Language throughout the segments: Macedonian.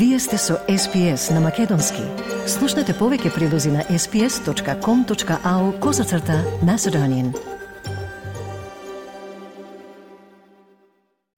Вие сте со SPS на Македонски. Слушнете повеќе прилози на sps.com.au козацрта на Седонин.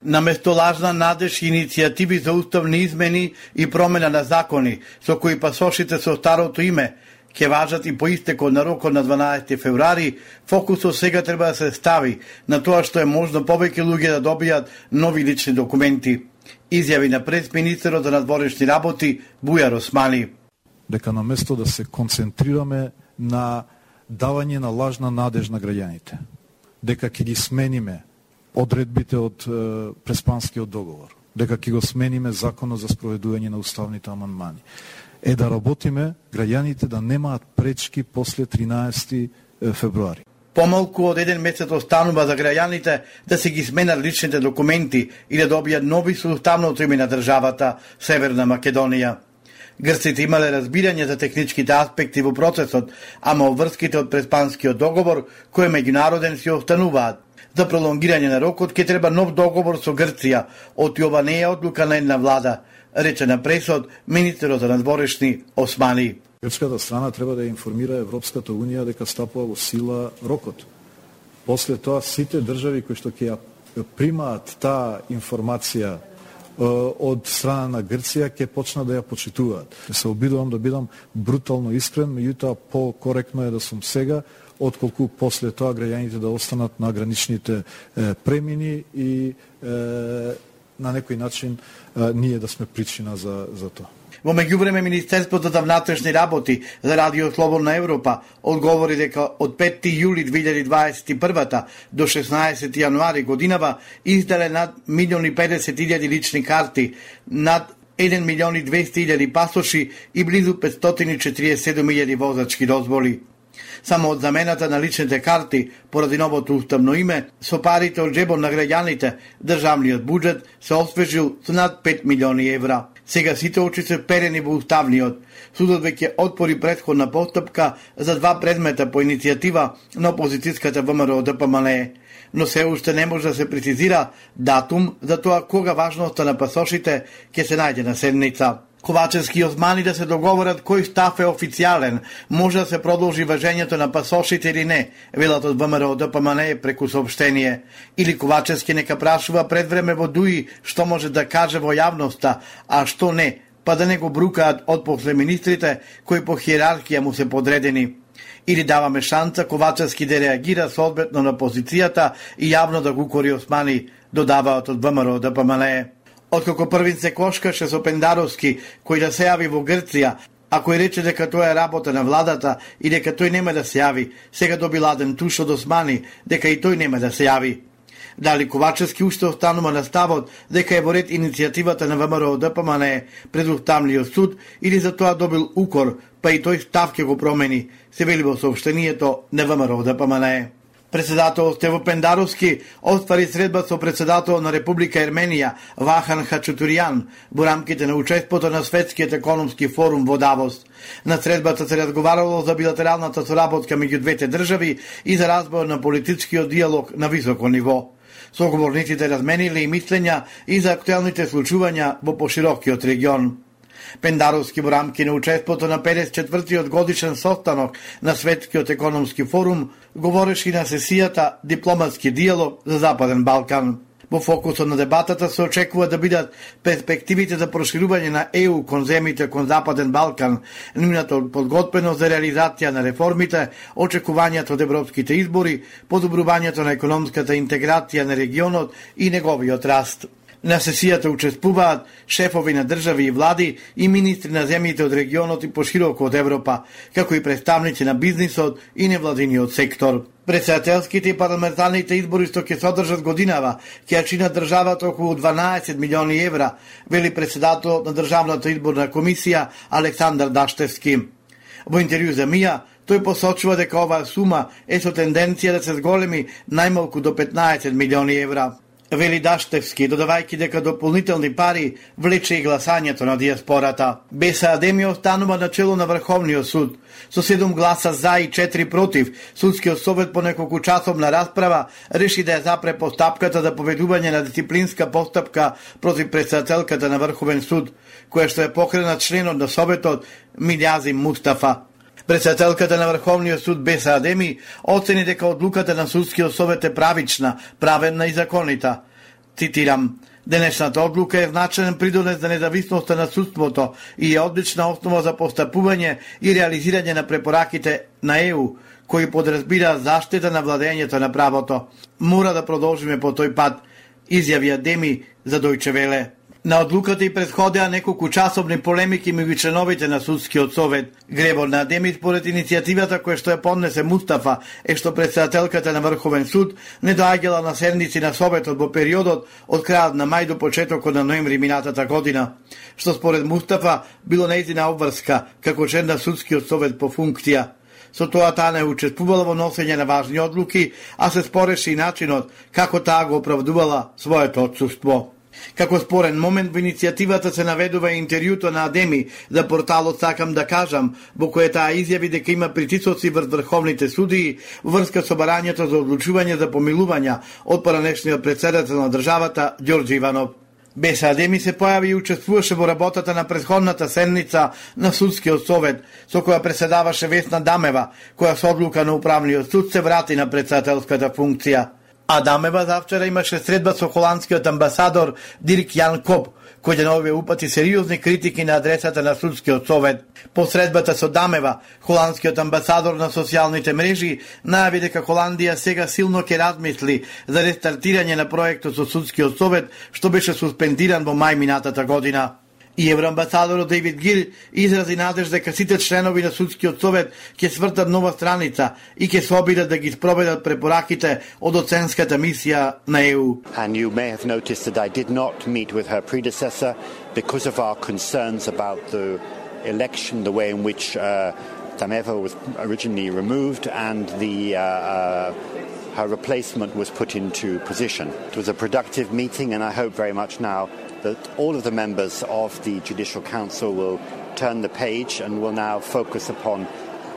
На лажна надеж иницијативи за уставни измени и промена на закони, со кои пасошите со старото име ќе важат и по истекот на рокот на 12 февруари, фокусот сега треба да се стави на тоа што е можно повеќе луѓе да добијат нови лични документи изјави на пресминистерот за да надворешни работи Бујар Османи. Дека на место да се концентрираме на давање на лажна надеж на граѓаните, дека ќе ги смениме одредбите од е, Преспанскиот договор, дека ќе го смениме законот за спроведување на уставните амандмани, е да работиме граѓаните да немаат пречки после 13 февруари. Помалку од еден месец останува за граѓаните да се ги сменат личните документи и да добијат нови со уставното име на државата Северна Македонија. Грците имале разбирање за техничките аспекти во процесот, ама обврските од Преспанскиот договор, кој е меѓународен, си остануваат. За пролонгирање на рокот ќе треба нов договор со Грција, од ова не е одлука на една влада, рече на пресот министерот за надворешни Османи. Грчката страна треба да информира Европската Унија дека стапува во сила рокот. После тоа сите држави кои што ќе ја примаат таа информација од страна на Грција ќе почна да ја почитуваат. Се обидувам да бидам брутално искрен, меѓутоа по-коректно е да сум сега, отколку после тоа граѓаните да останат на граничните е, премини и е, на некој начин е, ние да сме причина за, за тоа. Во меѓувреме Министерството за внатрешни работи за Радио Слободна Европа одговори дека од 5 јули 2021 до 16 јануари годинава издале над 1.050.000 лични карти, над 1 милион и 200 илјади пасоши и близу 547 илјади возачки дозволи. Само од замената на личните карти, поради новото уставно име, со парите од джебот на граѓаните, државниот буџет се освежил со над 5 милиони евра. Сега сите очи се перени во уставниот. Судот веќе отпори предходна постапка за два предмета по иницијатива на опозицијската ВМРО ДПМЛ, но се уште не може да се прецизира датум за тоа кога важноста на пасошите ќе се најде на седница. Ковачевски и Османи да се договорат кој став е официјален, може да се продолжи важењето на пасошите или не, велат од ВМРО ДПМН преку сообштение. Или Ковачевски нека прашува пред време во ДУИ што може да каже во јавноста, а што не, па да не го брукаат од после министрите кои по хиерархија му се подредени или даваме шанса Ковачевски да реагира соодветно на позицијата и јавно да го кори Османи, додаваат од ВМРО ДПМН. Откако првин се кошкаше со Пендаровски, кој да се јави во Грција, а кој рече дека тоа е работа на владата и дека тој нема да се јави, сега доби ладен туш од Османи, дека и тој нема да се јави. Дали Ковачевски уште останува на ставот дека е во ред иницијативата на ВМРО ДПМН пред Уставниот суд или за тоа добил укор, па и тој став ќе го промени, се вели во сообштението на ВМРО ДПМН. Председател Стево Пендаровски оствари средба со председател на Република Ерменија Вахан Хачатуријан во рамките на учеството на Светскиот економски форум во Давос. На средбата се разговарало за билатералната соработка меѓу двете држави и за разбор на политичкиот диалог на високо ниво. Соговорниците размениле и мислења и за актуелните случувања во поширокиот регион. Пендаровски во рамки на учеството на 54-тиот годишен состанок на Светскиот економски форум говореше на сесијата Дипломатски диалог за Западен Балкан. Во фокусот на дебатата се очекува да бидат перспективите за проширување на ЕУ кон земите кон Западен Балкан, нивната подготвеност за реализација на реформите, очекувањето од европските избори, подобрувањето на економската интеграција на регионот и неговиот раст. На сесијата учествуваат шефови на држави и влади и министри на земјите од регионот и пошироко од Европа, како и представници на бизнисот и невладиниот сектор. Председателските и парламентарните избори што ќе содржат годинава ќе чинат државата околу 12 милиони евра, вели председател на Државната изборна комисија Александар Даштевски. Во интервју за МИА, тој посочува дека оваа сума е со тенденција да се зголеми најмалку до 15 милиони евра вели Даштевски, додавајќи дека дополнителни пари влече и гласањето на диаспората. Беса Адеми останува на чело на Врховниот суд. Со 7 гласа за и 4 против, судскиот совет по неколку часовна расправа реши да ја запре постапката за поведување на дисциплинска постапка против председателката на Врховен суд, која што е покрена членот на советот Милјази Мустафа. Председателката на Врховниот суд Беса Адеми оцени дека одлуката на судскиот совет е правична, праведна и законита. Цитирам, Денешната одлука е значен придонес за независноста на судството и е одлична основа за постапување и реализирање на препораките на ЕУ, кои подразбира заштита на владењето на правото. Мора да продолжиме по тој пат, изјави Адеми за Дојче Веле. На одлуката и предходеа неколку часовни полемики меѓу членовите на судскиот совет. Гребор на Демит според иницијативата која што ја поднесе Мустафа е што председателката на Врховен суд не доаѓала на седници на советот во периодот од крајот на мај до почетокот на ноември минатата година, што според Мустафа било нејзина обврска како член на судскиот совет по функција. Со тоа таа не учествувала во носење на важни одлуки, а се спореше и начинот како таа го оправдувала своето отсуство. Како спорен момент во иницијативата се наведува и интервјуто на Адеми за порталот Сакам да кажам, во кое таа изјави дека има притисоци врз врховните судии врска со барањето за одлучување за помилувања од поранешниот председател на државата Ѓорѓе Иванов. Беса Адеми се појави и учествуваше во работата на предходната седница на судскиот совет, со која преседаваше Весна Дамева, која со одлука на управниот суд се врати на председателската функција. Адамева завчера имаше средба со холандскиот амбасадор Дирк Јан Коб, кој ја нови упати сериозни критики на адресата на судскиот совет. По средбата со Дамева, холандскиот амбасадор на социјалните мрежи најави дека Холандија сега силно ќе размисли за рестартирање на проектот со судскиот совет, што беше суспендиран во мај минатата година. И евроамбасадорот Дейвид Гир изрази надеж дека сите членови на судскиот совет ќе свртат нова страница и ќе се обидат да ги спроведат препораките од оценската мисија на ЕУ. And you may have noticed that I did not meet with her predecessor because of our concerns about the election, the way in which uh, Tameva was originally removed and the uh, uh, her replacement was put into position. It was a productive meeting and I hope very much now that all of the members of the Judicial Council will turn the page and will now focus upon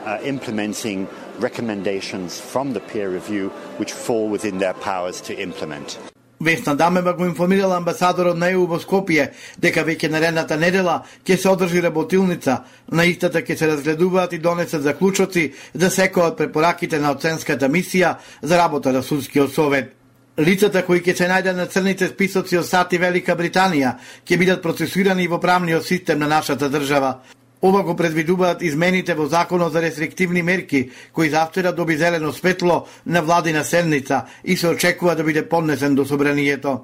uh, implementing recommendations from the peer review which fall within their powers to implement. Весна Дамева го информирала амбасадорот на ЕУ во Скопје дека веќе наредната недела ќе се одржи работилница. На истата ќе се разгледуваат и донесат заклучоци за секоја од препораките на оценската мисија за работа на судскиот совет. Лицата кои ќе се најдат на црните списоци од САД и Велика Британија ќе бидат процесирани во правниот систем на нашата држава. Ова го предвидуваат измените во Законот за рестриктивни мерки, кои завчера да доби зелено светло на владина седница и се очекува да биде поднесен до собранието.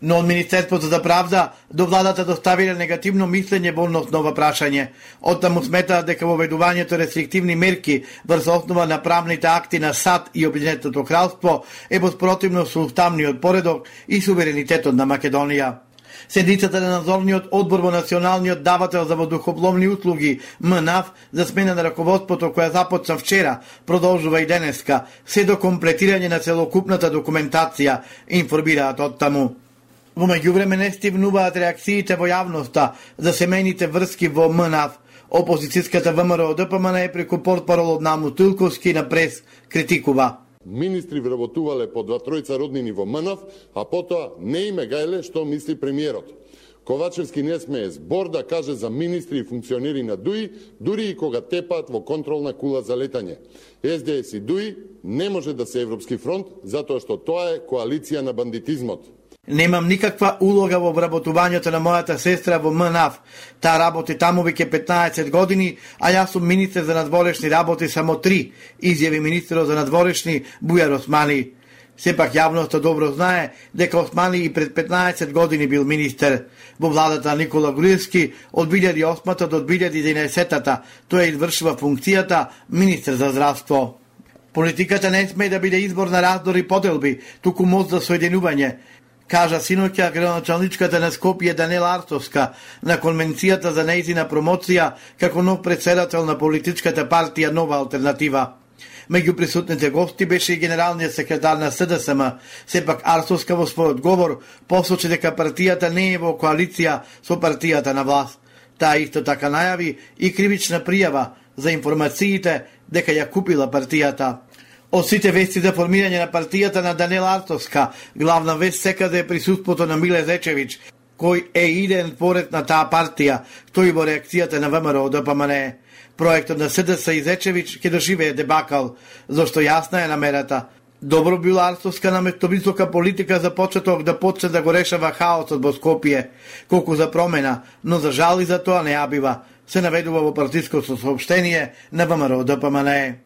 Но од Министерството за правда до владата доставиле негативно мислење во однос на ова прашање. Оттаму сметаат дека воведувањето рестриктивни мерки врз основа на правните акти на САД и Обединетото кралство е во спротивно со уставниот поредок и суверенитетот на Македонија. Седницата на надзорниот одбор во Националниот давател за воздухопловни услуги МНАВ за смена на раководството која започна вчера, продолжува и денеска, се до комплетирање на целокупната документација, информираат од таму. Во меѓувреме не стивнуваат реакциите во јавноста за семејните врски во МНАВ. Опозицијската ВМРО ДПМН е преку портпарол од Наму Тилковски на прес критикува. Министри вработувале по два тројца роднини во МНАВ, а потоа не име гајле што мисли премиерот. Ковачевски не смее збор да каже за министри и функционери на ДУИ, дури и кога тепаат во контролна кула за летање. СДС и ДУИ не може да се Европски фронт, затоа што тоа е коалиција на бандитизмот. Немам никаква улога во вработувањето на мојата сестра во МНАФ. Таа работи таму веќе 15 години, а јас сум министер за надворешни работи само 3, изјави министерот за надворешни Бујар Османи. Сепак јавноста добро знае дека Османи и пред 15 години бил министер во владата Никола Груевски од 2008 до 2011 тој извршува функцијата министер за здравство. Политиката не сме да биде избор на раздори поделби, туку мост за соединување кажа синоќа градоначалничката на Скопје Данела Артовска на конвенцијата за нејзина промоција како нов председател на политичката партија Нова алтернатива. Меѓу присутните гости беше и генералниот секретар на СДСМ. Сепак Арсовска во својот говор посочи дека партијата не е во коалиција со партијата на власт. Таа исто така најави и кривична пријава за информациите дека ја купила партијата. Од сите вести за формирање на партијата на Данел Артовска, главна вест секаде да е присуството на Миле Зечевич, кој е иден поред на таа партија, тој во реакцијата на ВМРО ДПМН. Проектот на СДС и Зечевич ќе доживее дебакал, зашто јасна е намерата. Добро била Арсовска на висока политика за почеток да почне да го решава хаосот во Скопје, колку за промена, но за жал и за тоа не ја бива, се наведува во партиското сообщение на ВМРО ДПМН.